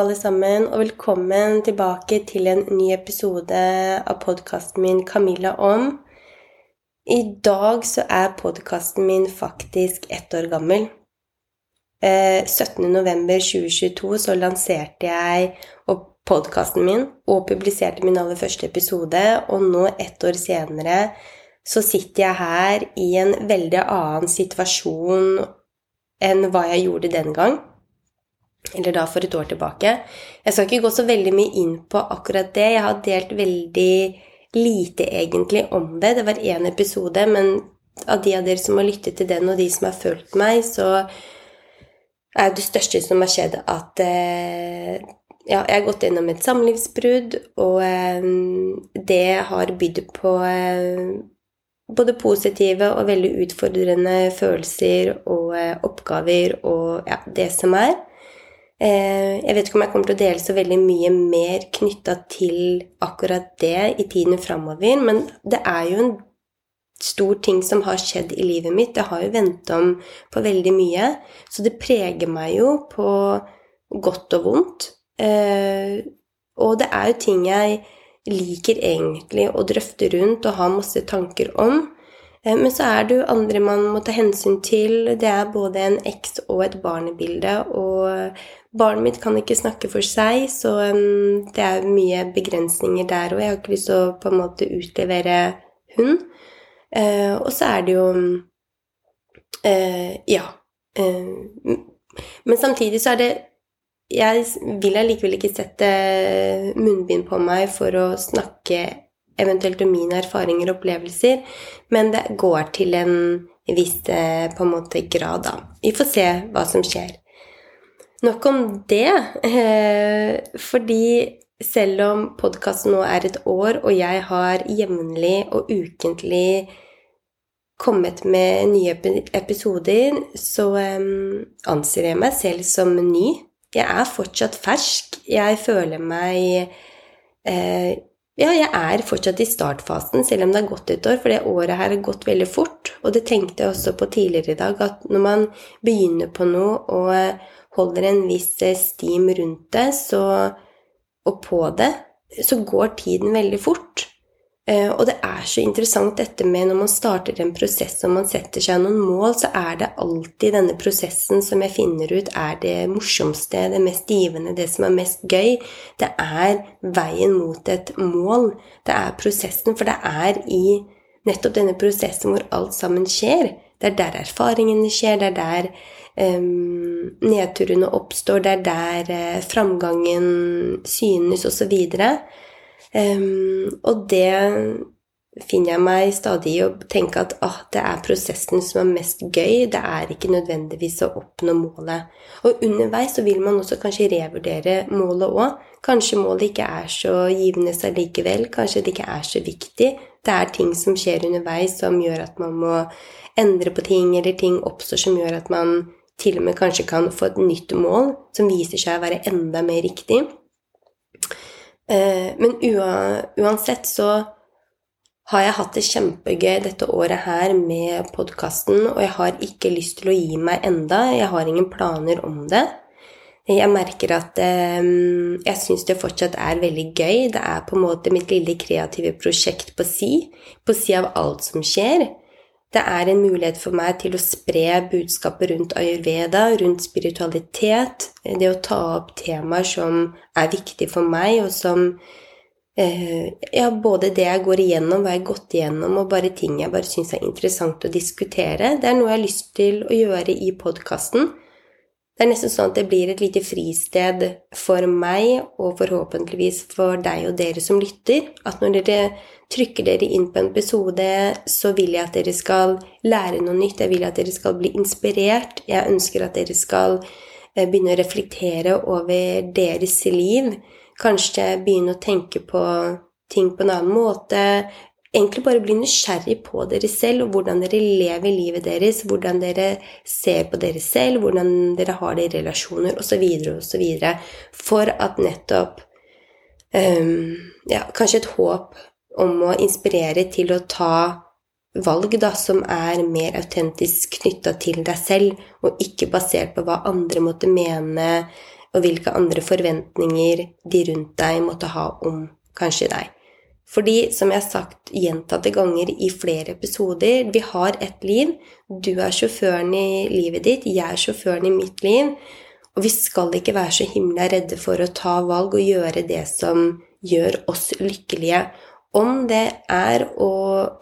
Alle sammen, og velkommen tilbake til en ny episode av podkasten min 'Camilla om'. I dag så er podkasten min faktisk ett år gammel. Eh, 17.11.2022 så lanserte jeg podkasten min og publiserte min aller første episode, og nå, ett år senere, så sitter jeg her i en veldig annen situasjon enn hva jeg gjorde den gang eller da for et år tilbake. Jeg skal ikke gå så veldig mye inn på akkurat det. Jeg har delt veldig lite egentlig om det. Det var én episode, men av de av dere som har lyttet til den, og de som har fulgt meg, så er det største som har skjedd, at eh, ja, jeg har gått gjennom et samlivsbrudd, og eh, det har bydd på eh, både positive og veldig utfordrende følelser og oppgaver og ja, det som er. Eh, jeg vet ikke om jeg kommer til å dele så veldig mye mer knytta til akkurat det i tiden framover, men det er jo en stor ting som har skjedd i livet mitt. Jeg har jo ventet om på veldig mye, så det preger meg jo på godt og vondt. Eh, og det er jo ting jeg liker egentlig å drøfte rundt og ha masse tanker om. Eh, men så er det jo andre man må ta hensyn til. Det er både en eks og et barnebilde, og barnet mitt kan ikke snakke for seg, så det er mye begrensninger der og Jeg har ikke lyst til å på en måte utlevere hund. Uh, og så er det jo uh, Ja. Men samtidig så er det Jeg vil allikevel ikke sette munnbind på meg for å snakke eventuelt om mine erfaringer og opplevelser, men det går til en viss på en måte grad, da. Vi får se hva som skjer. Nok om det, eh, fordi selv om podkasten nå er et år, og jeg har jevnlig og ukentlig kommet med nye episoder, så um, anser jeg meg selv som ny. Jeg er fortsatt fersk. Jeg føler meg eh, ja, jeg er fortsatt i startfasen, selv om det har gått et år, for det året her har gått veldig fort. Og det tenkte jeg også på tidligere i dag, at når man begynner på noe og holder en viss eh, stim rundt det, så, og på det, så går tiden veldig fort. Eh, og det er så interessant dette med når man starter en prosess og man setter seg noen mål, så er det alltid denne prosessen som jeg finner ut er det morsomste, det mest givende, det som er mest gøy. Det er veien mot et mål. Det er prosessen, for det er i nettopp denne prosessen hvor alt sammen skjer. Det er der erfaringene skjer, det er der um, nedturene oppstår, det er der uh, framgangen synes, osv. Um, og det finner jeg meg stadig i å tenke at ah, det er prosessen som er mest gøy, det er ikke nødvendigvis å oppnå målet. Og underveis så vil man også kanskje revurdere målet òg. Kanskje målet ikke er så givende seg likevel, kanskje det ikke er så viktig. Det er ting som skjer underveis som gjør at man må endre på ting, eller ting oppstår som gjør at man til og med kanskje kan få et nytt mål som viser seg å være enda mer riktig. Eh, men uansett så har jeg hatt det kjempegøy dette året her med podkasten, og jeg har ikke lyst til å gi meg enda. Jeg har ingen planer om det. Jeg merker at um, jeg syns det fortsatt er veldig gøy. Det er på en måte mitt lille kreative prosjekt på si, på si av alt som skjer. Det er en mulighet for meg til å spre budskapet rundt ayurveda, rundt spiritualitet, det å ta opp temaer som er viktige for meg, og som eh, Ja, både det jeg går igjennom, hva jeg har gått igjennom, og bare ting jeg bare syns er interessant å diskutere. Det er noe jeg har lyst til å gjøre i podkasten. Det er nesten sånn at det blir et lite fristed for meg, og forhåpentligvis for deg og dere som lytter. At når dere trykker dere inn på en episode, så vil jeg at dere skal lære noe nytt. Jeg vil at dere skal bli inspirert. Jeg ønsker at dere skal eh, begynne å reflektere over deres liv. Kanskje begynne å tenke på ting på en annen måte egentlig bare bli nysgjerrig på dere selv og hvordan dere lever livet deres, hvordan dere ser på dere selv, hvordan dere har det i relasjoner osv., osv. For at nettopp um, ja, Kanskje et håp om å inspirere til å ta valg da, som er mer autentisk knytta til deg selv, og ikke basert på hva andre måtte mene, og hvilke andre forventninger de rundt deg måtte ha om kanskje deg. Fordi, som jeg har sagt gjentatte ganger i flere episoder, vi har ett liv. Du er sjåføren i livet ditt, jeg er sjåføren i mitt liv. Og vi skal ikke være så himla redde for å ta valg og gjøre det som gjør oss lykkelige. Om det er å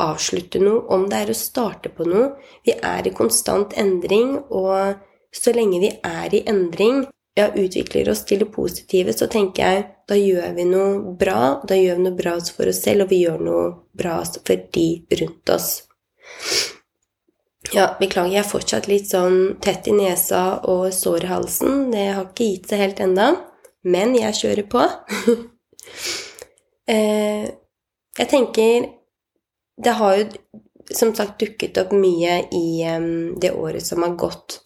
avslutte noe, om det er å starte på noe. Vi er i konstant endring, og så lenge vi er i endring, ja, utvikler oss til det positive, så tenker jeg da gjør vi noe bra. Da gjør vi noe bra for oss selv, og vi gjør noe bra for de rundt oss. Ja, beklager, jeg er fortsatt litt sånn tett i nesa og sår i halsen. Det har ikke gitt seg helt ennå, men jeg kjører på. Eh, jeg tenker Det har jo som sagt dukket opp mye i det året som har gått.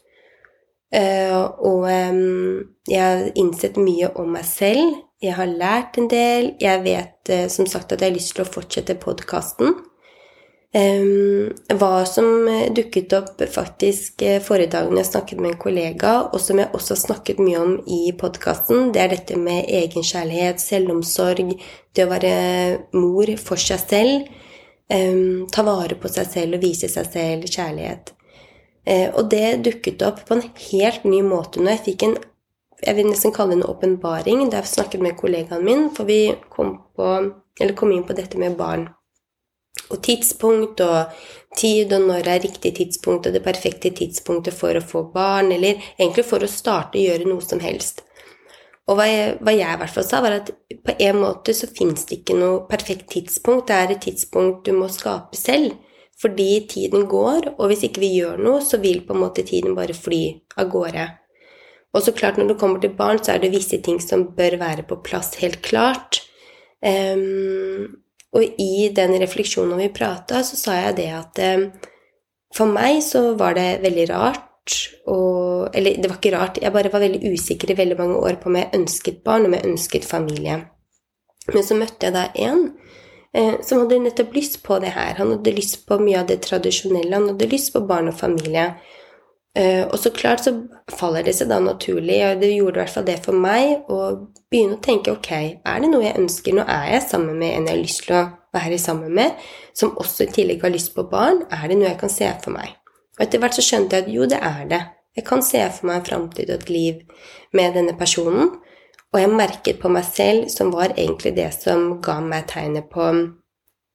Eh, og jeg har innsett mye om meg selv. Jeg har lært en del. Jeg vet eh, som sagt at jeg har lyst til å fortsette podkasten. Hva som eh, dukket opp faktisk forrige dag når jeg snakket med en kollega, og som jeg også har snakket mye om i podkasten, det er dette med egenkjærlighet, selvomsorg, det å være mor for seg selv. Ta vare på seg selv og vise seg selv kjærlighet. Eh, og det dukket opp på en helt ny måte når jeg fikk en jeg vil nesten kalle det en åpenbaring da jeg snakket med kollegaen min, for vi kom, på, kom, inn på dette med barn. Og tidspunkt og tid, og når er riktig tidspunkt og det perfekte tidspunktet for å få barn, eller egentlig for å starte å gjøre noe som helst. Og hva jeg, hva jeg, i hvert fall sa, var at på en måte så fins det ikke noe perfekt tidspunkt. Det er et tidspunkt du må skape selv. Fordi tiden går, og hvis ikke vi gjør noe, så vil på en måte tiden bare fly av gårde. Og så klart, når det kommer til barn, så er det visse ting som bør være på plass helt klart. Um, og i den refleksjonen vi prata, så sa jeg det at um, for meg så var det veldig rart og Eller det var ikke rart, jeg bare var veldig usikker i veldig mange år på om jeg ønsket barn, om jeg ønsket familie. Men så møtte jeg da en som hadde nettopp lyst på det her. Han hadde lyst på mye av det tradisjonelle. Han hadde lyst på barn og familie. Eh, og så klart så faller det seg da naturlig, og det gjorde i hvert fall det for meg, å begynne å tenke ok, er det noe jeg ønsker? Nå er jeg sammen med en jeg har lyst til å være sammen med, som også i tillegg har lyst på barn. Er det noe jeg kan se for meg? Og etter hvert så skjønte jeg at jo, det er det. Jeg kan se for meg en framtid og et liv med denne personen. Og jeg merket på meg selv, som var egentlig det som ga meg tegnet på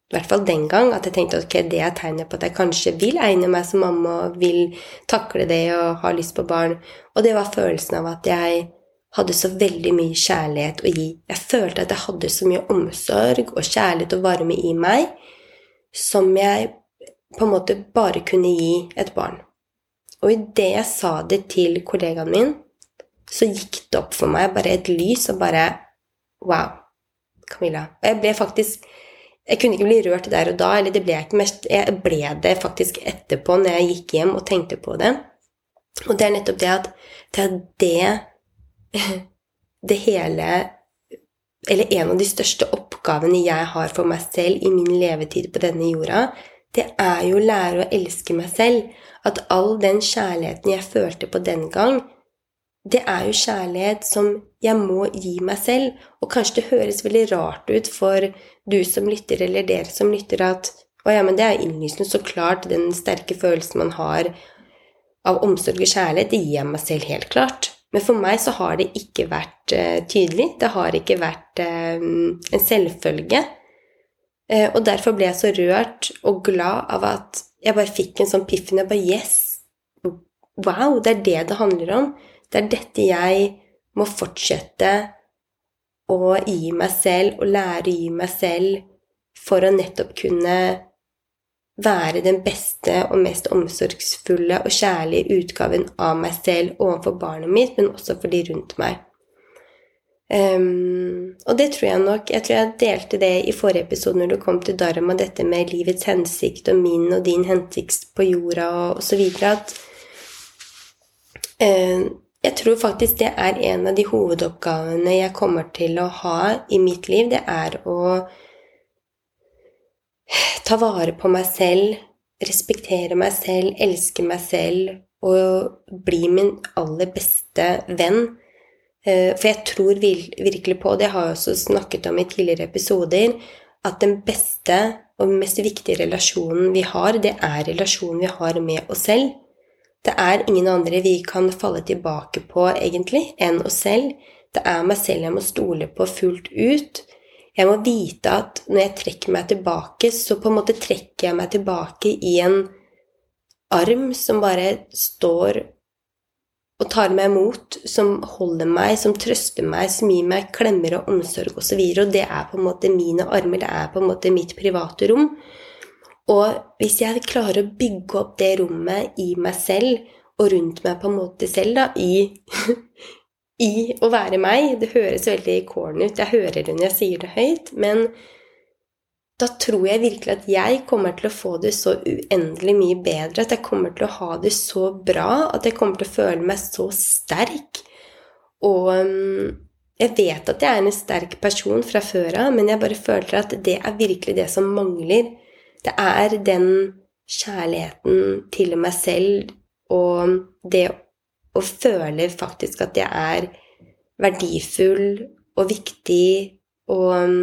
i hvert fall den gang, at jeg tenkte ok, det er tegnet på at jeg kanskje vil egne meg som mamma vil takle det og ha lyst på barn. Og det var følelsen av at jeg hadde så veldig mye kjærlighet å gi. Jeg følte at jeg hadde så mye omsorg og kjærlighet og varme i meg som jeg på en måte bare kunne gi et barn. Og idet jeg sa det til kollegaen min, så gikk det opp for meg bare et lys og bare Wow, Camilla. Og jeg ble faktisk Jeg kunne ikke bli rørt der og da, eller det ble jeg ikke mest Jeg ble det faktisk etterpå, når jeg gikk hjem og tenkte på det. Og det er nettopp det at det er det Det hele Eller en av de største oppgavene jeg har for meg selv i min levetid på denne jorda, det er jo å lære å elske meg selv. At all den kjærligheten jeg følte på den gang, det er jo kjærlighet som jeg må gi meg selv. Og kanskje det høres veldig rart ut for du som lytter, eller dere som lytter, at å ja, men det er innlysende. Så klart, den sterke følelsen man har av omsorg og kjærlighet, det gir jeg meg selv helt klart. Men for meg så har det ikke vært uh, tydelig. Det har ikke vært uh, en selvfølge. Uh, og derfor ble jeg så rørt og glad av at jeg bare fikk en sånn piffen. Jeg bare Yes! Wow! Det er det det handler om. Det er dette jeg må fortsette å gi meg selv og lære å gi meg selv for å nettopp kunne være den beste og mest omsorgsfulle og kjærlige utgaven av meg selv overfor barnet mitt, men også for de rundt meg. Um, og det tror jeg nok Jeg tror jeg delte det i forrige episode når du kom til Dharma, dette med livets hensikt og min og din hensikt på jorda og osv. At uh, jeg tror faktisk det er en av de hovedoppgavene jeg kommer til å ha i mitt liv. Det er å ta vare på meg selv, respektere meg selv, elske meg selv og bli min aller beste venn. Eh, for jeg tror virkelig på, og det har jeg også snakket om i tidligere episoder, at den beste og mest viktige relasjonen vi har, det er relasjonen vi har med oss selv. Det er ingen andre vi kan falle tilbake på, egentlig, enn oss selv. Det er meg selv jeg må stole på fullt ut. Jeg må vite at når jeg trekker meg tilbake, så på en måte trekker jeg meg tilbake i en arm som bare står og tar meg imot, som holder meg, som trøster meg, som gir meg klemmer og omsorg osv. Og, så og det er på en måte mine armer, det er på en måte mitt private rom. Og hvis jeg klarer å bygge opp det rommet i meg selv og rundt meg på en måte selv, da, i, i å være meg Det høres veldig corny ut, jeg hører det når jeg sier det høyt, men da tror jeg virkelig at jeg kommer til å få det så uendelig mye bedre, at jeg kommer til å ha det så bra, at jeg kommer til å føle meg så sterk. Og um, jeg vet at jeg er en sterk person fra før av, men jeg bare føler at det er virkelig det som mangler. Det er den kjærligheten til meg selv og det å føle faktisk at jeg er verdifull og viktig, og um,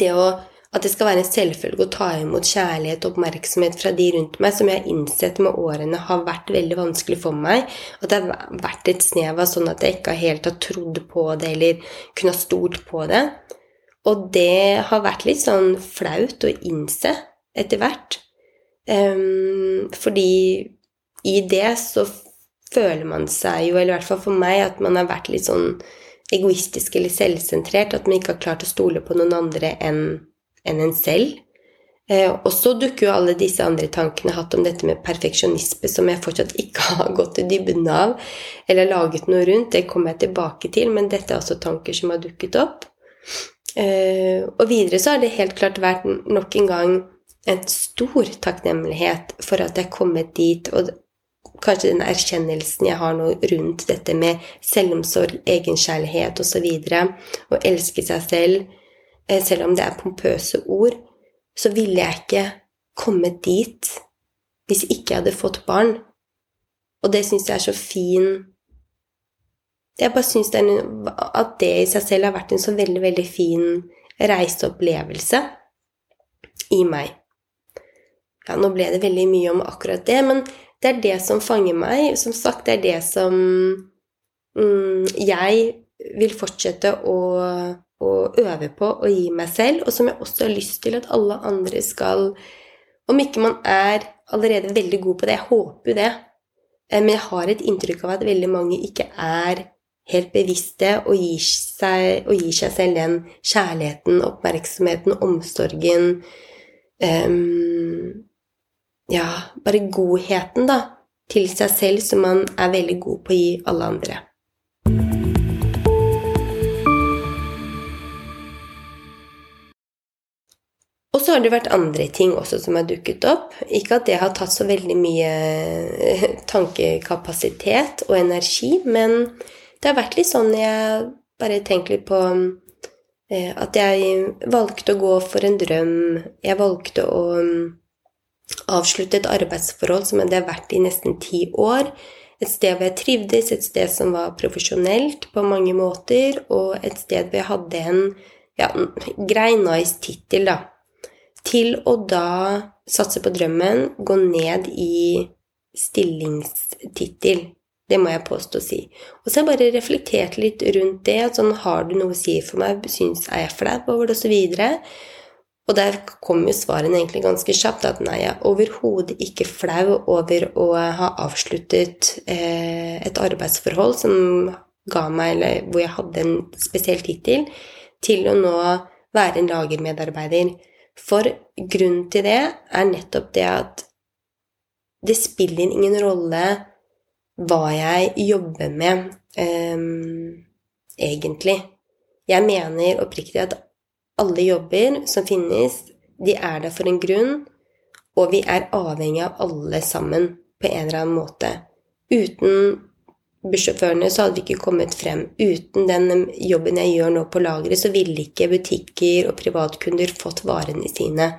det å at det skal være en selvfølge å ta imot kjærlighet og oppmerksomhet fra de rundt meg, som jeg har innsett med årene har vært veldig vanskelig for meg. At det har vært et snev av sånn at jeg ikke helt har trodd på det eller kunne ha stolt på det. Og det har vært litt sånn flaut å innse etter hvert. Um, fordi i det så føler man seg jo, eller i hvert fall for meg, at man har vært litt sånn egoistisk eller selvsentrert. At man ikke har klart å stole på noen andre enn enn en selv. Eh, og så dukker jo alle disse andre tankene jeg har hatt om dette med perfeksjonisme, som jeg fortsatt ikke har gått i dybden av eller laget noe rundt. Det kommer jeg tilbake til, men dette er også tanker som har dukket opp. Eh, og videre så har det helt klart vært nok en gang en stor takknemlighet for at jeg er kommet dit, og kanskje den erkjennelsen jeg har nå rundt dette med selvomsorg, egenkjærlighet osv., å elske seg selv Eh, selv om det er pompøse ord, så ville jeg ikke kommet dit hvis ikke jeg hadde fått barn. Og det syns jeg er så fin Jeg bare syns at det i seg selv har vært en så veldig, veldig fin reiseopplevelse i meg. Ja, nå ble det veldig mye om akkurat det, men det er det som fanger meg. Som sagt, det er det som mm, jeg vil fortsette å å øve på og gi meg selv, og som jeg også har lyst til at alle andre skal Om ikke man er allerede veldig god på det, jeg håper jo det, eh, men jeg har et inntrykk av at veldig mange ikke er helt bevisste og gir seg, og gir seg selv den kjærligheten, oppmerksomheten, omsorgen um, Ja, bare godheten, da, til seg selv som man er veldig god på å gi alle andre. Og så har det vært andre ting også som har dukket opp. Ikke at det har tatt så veldig mye eh, tankekapasitet og energi, men det har vært litt sånn jeg bare tenker litt på eh, at jeg valgte å gå for en drøm. Jeg valgte å mm, avslutte et arbeidsforhold som jeg hadde vært i nesten ti år. Et sted hvor jeg trivdes, et sted som var profesjonelt på mange måter, og et sted hvor jeg hadde en ja, grei, nice tittel, da til å da satse på drømmen, gå ned i stillingstittel. Det må jeg påstå å si. Og så har jeg bare reflektert litt rundt det. at sånn, Har du noe å si for meg? Syns er jeg flau over det? Og så videre. Og der kom jo svarene egentlig ganske kjapt. At nei, jeg er overhodet ikke flau over å ha avsluttet eh, et arbeidsforhold som ga meg, eller hvor jeg hadde en spesiell tittel, til å nå være en lagermedarbeider. For grunnen til det er nettopp det at det spiller ingen rolle hva jeg jobber med um, egentlig. Jeg mener oppriktig at alle jobber som finnes, de er der for en grunn, og vi er avhengig av alle sammen på en eller annen måte. Uten bussjåførene, så hadde vi ikke kommet frem. Uten den jobben jeg gjør nå på lageret, så ville ikke butikker og privatkunder fått varene sine.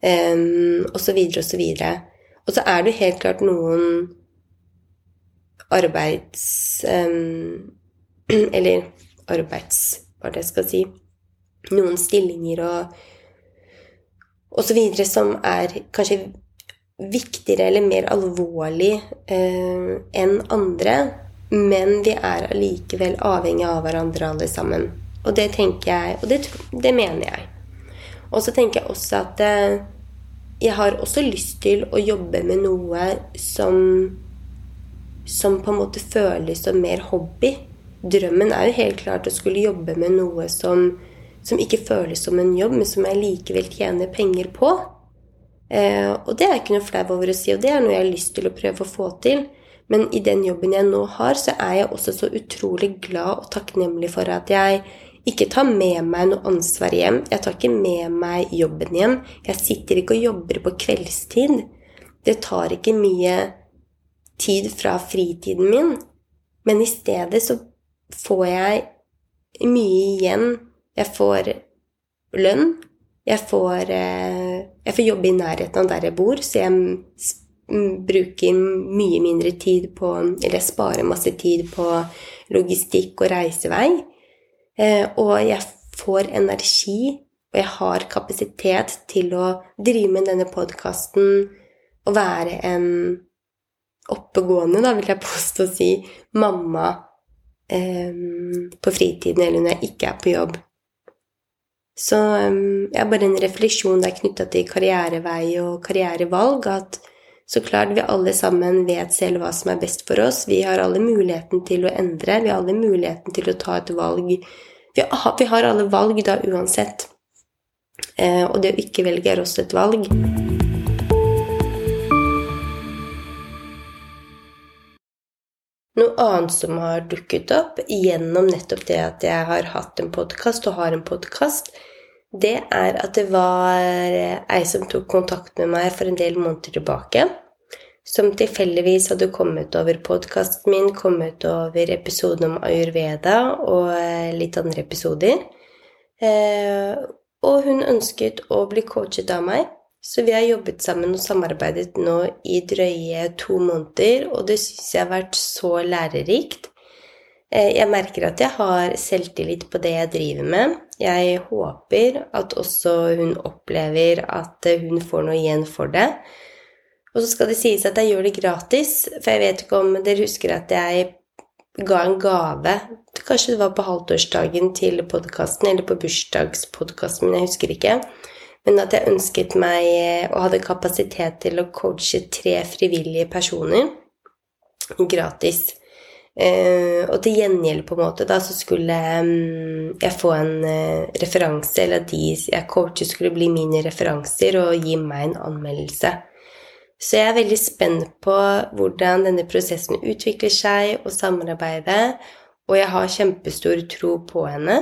Um, og så videre og så videre. Og så er det helt klart noen arbeids... Um, Eller arbeids... Hva det skal si. Noen stillinger og og så videre som er kanskje viktigere eller mer alvorlig eh, enn andre. Men vi er allikevel avhengig av hverandre alle sammen. Og det tenker jeg, og det, det mener jeg. Og så tenker jeg også at eh, jeg har også lyst til å jobbe med noe som som på en måte føles som mer hobby. Drømmen er jo helt klart å skulle jobbe med noe som som ikke føles som en jobb, men som jeg likevel tjener penger på. Eh, og det er ikke noe flau over å si, og det er noe jeg har lyst til å prøve å få til. Men i den jobben jeg nå har, så er jeg også så utrolig glad og takknemlig for at jeg ikke tar med meg noe ansvar hjem. Jeg tar ikke med meg jobben hjem. Jeg sitter ikke og jobber på kveldstid. Det tar ikke mye tid fra fritiden min. Men i stedet så får jeg mye igjen jeg får lønn. Jeg får, eh, jeg får jobbe i nærheten av der jeg bor, så jeg bruker mye mindre tid på Eller jeg sparer masse tid på logistikk og reisevei. Eh, og jeg får energi, og jeg har kapasitet til å drive med denne podkasten og være en oppegående, da vil jeg påstå å si, mamma eh, på fritiden eller når jeg ikke er på jobb. Så um, har bare en refleksjon der knytta til karrierevei og karrierevalg. At så klart vi alle sammen vet selv hva som er best for oss. Vi har alle muligheten til å endre. Vi har alle muligheten til å ta et valg. Vi har, vi har alle valg da uansett. Eh, og det å ikke velge er også et valg. Noe annet som har dukket opp gjennom nettopp det at jeg har hatt en podkast og har en podkast, det er at det var ei som tok kontakt med meg for en del måneder tilbake. Som tilfeldigvis hadde kommet over podkasten min, kommet over episoden om ayurveda og eh, litt andre episoder. Eh, og hun ønsket å bli coachet av meg. Så vi har jobbet sammen og samarbeidet nå i drøye to måneder, og det syns jeg har vært så lærerikt. Eh, jeg merker at jeg har selvtillit på det jeg driver med. Jeg håper at også hun opplever at hun får noe igjen for det. Og så skal det sies at jeg gjør det gratis, for jeg vet ikke om dere husker at jeg ga en gave Kanskje det var på halvtårsdagen til podkasten, eller på bursdagspodkasten min, jeg husker ikke. Men at jeg ønsket meg og hadde kapasitet til å coache tre frivillige personer gratis. Uh, og til gjengjeld, på en måte, da, så skulle um, jeg få en uh, referanse, eller at de jeg coachet, skulle bli mine referanser og gi meg en anmeldelse. Så jeg er veldig spent på hvordan denne prosessen utvikler seg, og samarbeidet. Og jeg har kjempestor tro på henne.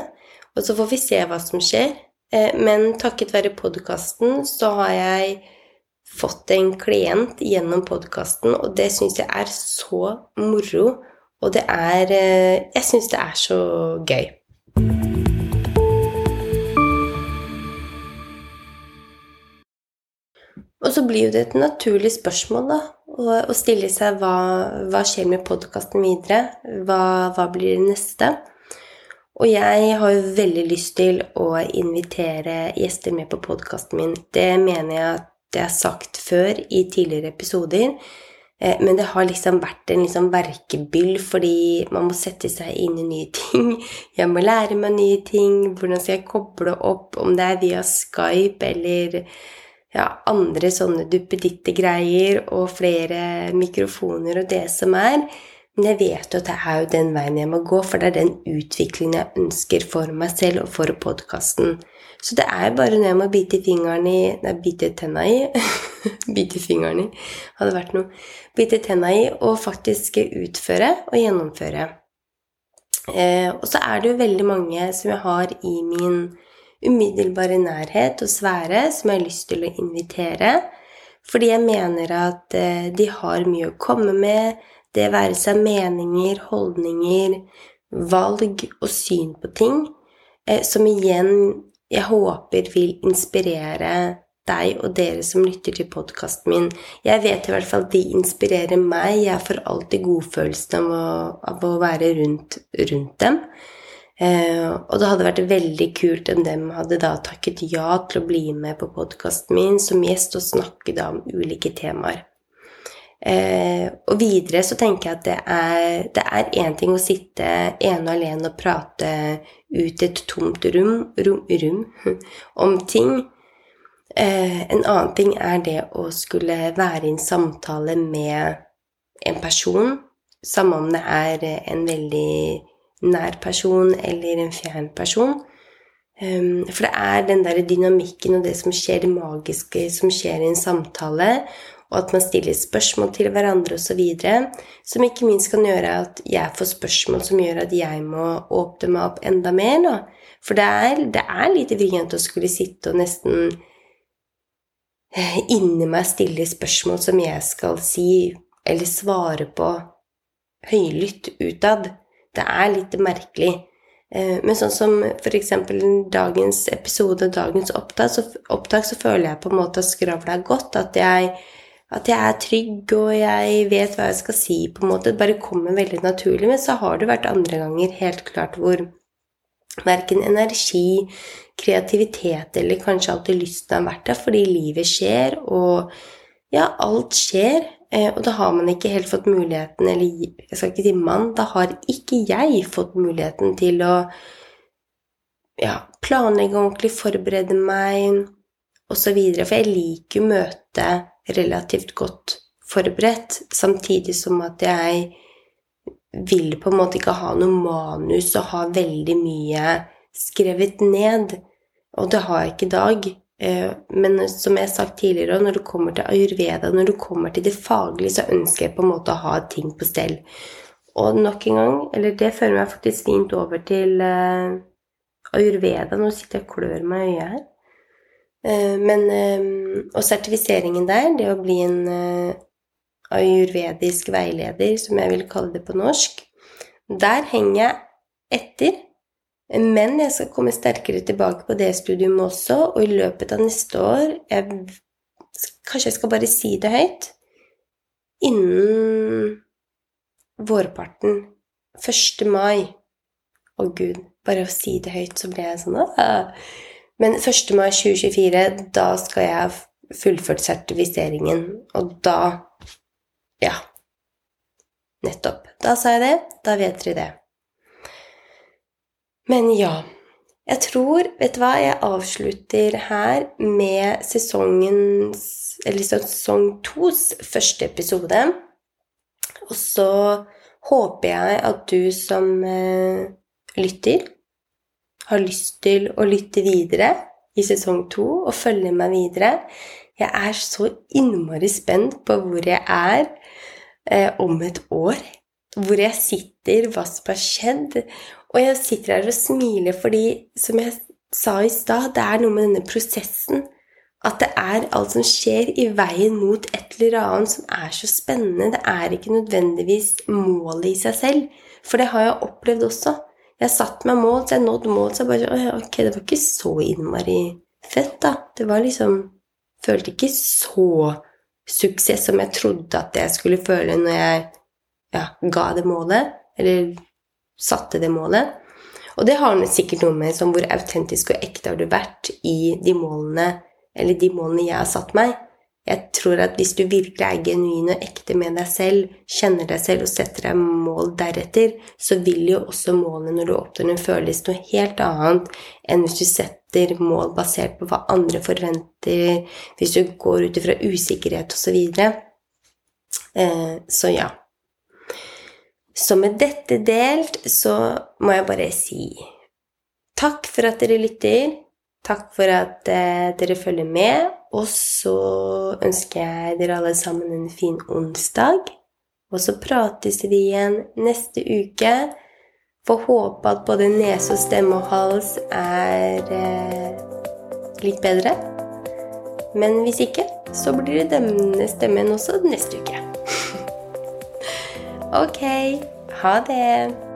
Og så får vi se hva som skjer. Uh, men takket være podkasten så har jeg fått en klient gjennom podkasten, og det syns jeg er så moro og det er eh, Jeg syns det er så gøy. Og så blir jo det et naturlig spørsmål da, å, stille seg hva, hva skjer med podkasten videre? Hva, hva, blir det neste? Og jeg har jo veldig lyst til å invitere gjester med på podkasten min. Det mener jeg at jeg har sagt før i tidligere episoder. Eh, men det har liksom vært en liksom verkebyll, fordi man må sette seg inn i nye ting. Jeg må lære meg nye ting. Hvordan skal jeg koble opp, om det er via Skype eller ja, andre sånne duppeditte-greier og flere mikrofoner og det som er. Men jeg vet jo at det er jo den veien jeg må gå, for det er den utviklingen jeg ønsker for meg selv og for podkasten. Så det er bare når jeg må bite fingeren i Nei, bite tenna i Bite fingeren i hadde vært noe. Bite tenna i og faktisk utføre og gjennomføre. Eh, og så er det jo veldig mange som jeg har i min umiddelbare nærhet og sfære, som jeg har lyst til å invitere. Fordi jeg mener at eh, de har mye å komme med. Det være seg meninger, holdninger, valg og syn på ting. Eh, som igjen jeg håper vil inspirere deg og dere som lytter til podkasten min. Jeg vet i hvert fall at de inspirerer meg. Jeg får alltid godfølelsen av å, av å være rundt, rundt dem. Eh, og det hadde vært veldig kult om dem hadde da takket ja til å bli med på podkasten min som gjest og snakke da om ulike temaer. Eh, og videre så tenker jeg at det er, det én ting å sitte ene og alene og prate ut et tomt rom, rom, rom om ting. Eh, en annen ting er det å skulle være i en samtale med en person, samme om det er en veldig nær person eller en fjern person. Um, for det er den der dynamikken og det som skjer, det magiske som skjer i en samtale, og at man stiller spørsmål til hverandre osv., som ikke minst kan gjøre at jeg får spørsmål som gjør at jeg må åpne meg opp enda mer. Da. For det er, det er litt vrient å skulle sitte og nesten eh, inni meg stille spørsmål som jeg skal si eller svare på høylytt utad. Det er litt merkelig. Eh, men sånn som f.eks. dagens episode, dagens opptak, så, opptak, så føler jeg på en måte at skravla er godt. At jeg at jeg er trygg, og jeg vet hva jeg skal si, på en måte. Det bare kommer veldig naturlig. Men så har det vært andre ganger helt klart hvor verken energi, kreativitet eller kanskje alltid lysten har vært der, fordi livet skjer, og ja, alt skjer. Eh, og da har man ikke helt fått muligheten, eller jeg skal ikke si mann, da har ikke jeg fått muligheten til å ja, planlegge ordentlig, forberede meg osv. For jeg liker jo møtet relativt godt forberedt, samtidig som at jeg vil på en måte ikke ha noe manus og ha veldig mye skrevet ned. Og det har jeg ikke i dag. Eh, men som jeg har sagt tidligere, når det kommer til ayurveda, når det kommer til det faglige, så ønsker jeg på en måte å ha ting på stell. Og nok en gang, eller det fører meg faktisk fint over til eh, ayurveda. Nå sitter jeg og klør meg i øyet her. Eh, men, eh, og sertifiseringen der, det å bli en eh, ayurvedisk veileder, som jeg vil kalle det på norsk, der henger jeg etter. Men jeg skal komme sterkere tilbake på det studiumet også, og i løpet av neste år jeg, Kanskje jeg skal bare si det høyt? Innen vårparten, 1. mai Å, gud, bare å si det høyt, så ble jeg sånn Åh. Men 1. mai 2024, da skal jeg ha fullført sertifiseringen, og da Ja. Nettopp. Da sa jeg det. Da vet dere det. Men ja. Jeg tror Vet du hva? Jeg avslutter her med sesongens Eller sesong tos første episode. Og så håper jeg at du som eh, lytter har lyst til å lytte videre i sesong to og følge meg videre. Jeg er så innmari spent på hvor jeg er eh, om et år. Hvor jeg sitter, hva som har skjedd. Og jeg sitter her og smiler fordi, som jeg sa i stad, det er noe med denne prosessen. At det er alt som skjer i veien mot et eller annet som er så spennende. Det er ikke nødvendigvis målet i seg selv. For det har jeg opplevd også. Jeg satte meg mål, så jeg nådde mål, så jeg bare Ok, det var ikke så innmari fett, da. Det var liksom Følte ikke så suksess som jeg trodde at jeg skulle føle når jeg ja, ga det målet, eller satte det målet. Og det har sikkert noe med sånn hvor autentisk og ekte har du vært i de målene, eller de målene jeg har satt meg. Jeg tror at hvis du virkelig er genuin og ekte med deg selv, kjenner deg selv og setter deg mål deretter, så vil jo også målene når du oppnår en føles noe helt annet enn hvis du setter mål basert på hva andre forventer, hvis du går ut ifra usikkerhet osv. Så, eh, så ja. Så med dette delt så må jeg bare si takk for at dere lytter. Takk for at eh, dere følger med. Og så ønsker jeg dere alle sammen en fin onsdag. Og så prates vi igjen neste uke. Får håpe at både nese og stemme og hals er eh, litt bedre. Men hvis ikke, så blir det denne stemmen også neste uke. ok. Ha det.